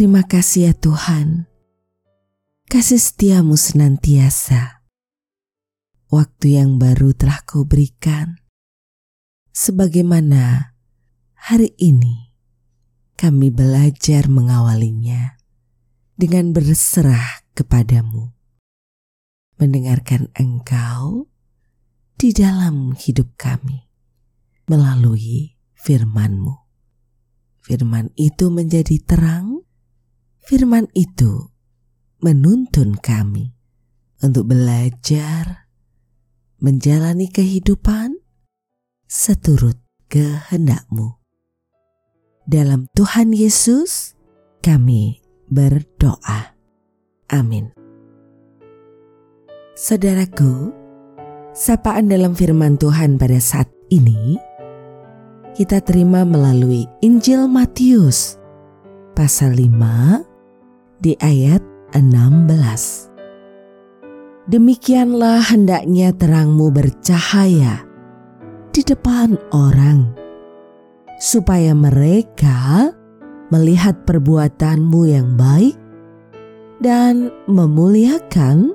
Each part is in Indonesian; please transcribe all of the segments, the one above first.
Terima kasih ya Tuhan, kasih setiamu senantiasa. Waktu yang baru telah kau berikan, sebagaimana hari ini kami belajar mengawalinya dengan berserah kepadamu, mendengarkan engkau di dalam hidup kami melalui firman-Mu. Firman itu menjadi terang firman itu menuntun kami untuk belajar menjalani kehidupan seturut kehendakmu. Dalam Tuhan Yesus kami berdoa. Amin. Saudaraku, sapaan dalam firman Tuhan pada saat ini kita terima melalui Injil Matius pasal 5 di ayat 16. Demikianlah hendaknya terangmu bercahaya di depan orang, supaya mereka melihat perbuatanmu yang baik dan memuliakan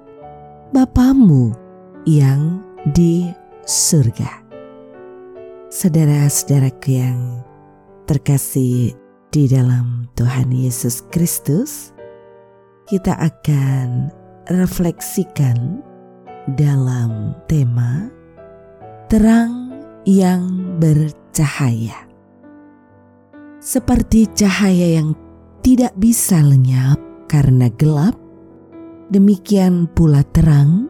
Bapamu yang di surga. Saudara-saudaraku yang terkasih di dalam Tuhan Yesus Kristus, kita akan refleksikan dalam tema terang yang bercahaya. Seperti cahaya yang tidak bisa lenyap karena gelap, demikian pula terang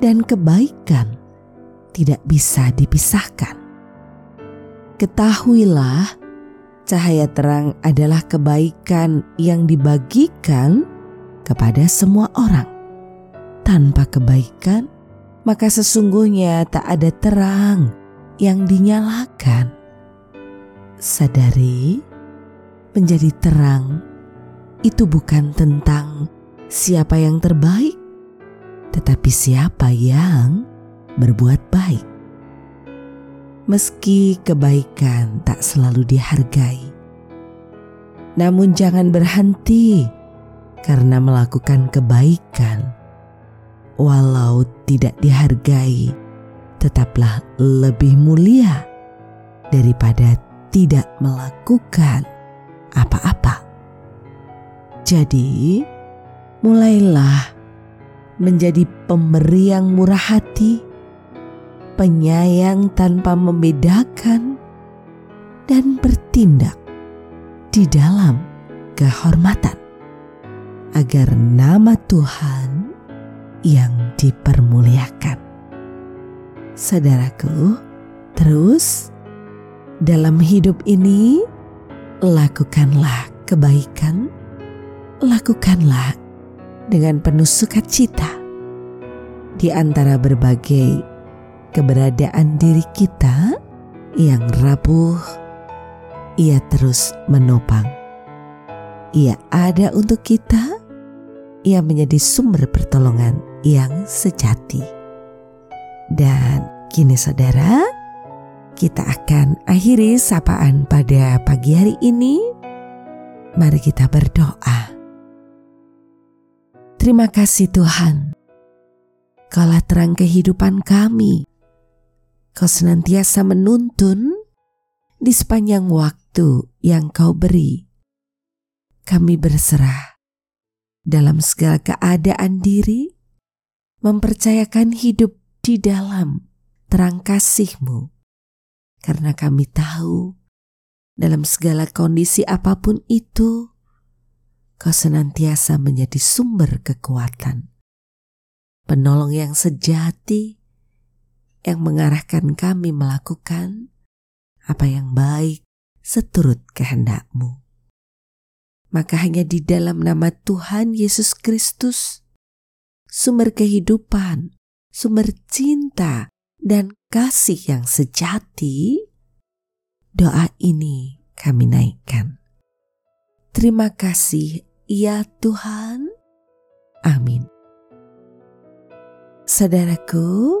dan kebaikan tidak bisa dipisahkan. Ketahuilah, cahaya terang adalah kebaikan yang dibagikan kepada semua orang. Tanpa kebaikan, maka sesungguhnya tak ada terang yang dinyalakan. Sadari, menjadi terang itu bukan tentang siapa yang terbaik, tetapi siapa yang berbuat baik. Meski kebaikan tak selalu dihargai, namun jangan berhenti karena melakukan kebaikan, walau tidak dihargai, tetaplah lebih mulia daripada tidak melakukan apa-apa. Jadi, mulailah menjadi pemberi yang murah hati, penyayang tanpa membedakan, dan bertindak di dalam kehormatan agar nama Tuhan yang dipermuliakan. Saudaraku, terus dalam hidup ini lakukanlah kebaikan, lakukanlah dengan penuh sukacita di antara berbagai keberadaan diri kita yang rapuh, ia terus menopang. Ia ada untuk kita ia menjadi sumber pertolongan yang sejati. Dan kini saudara, kita akan akhiri sapaan pada pagi hari ini. Mari kita berdoa. Terima kasih Tuhan. Kaulah terang kehidupan kami. Kau senantiasa menuntun di sepanjang waktu yang kau beri. Kami berserah dalam segala keadaan diri, mempercayakan hidup di dalam terang kasih-Mu. Karena kami tahu dalam segala kondisi apa pun itu, Kau senantiasa menjadi sumber kekuatan, penolong yang sejati yang mengarahkan kami melakukan apa yang baik seturut kehendakmu. Maka hanya di dalam nama Tuhan Yesus Kristus, sumber kehidupan, sumber cinta, dan kasih yang sejati, doa ini kami naikkan. Terima kasih ya Tuhan. Amin. Saudaraku,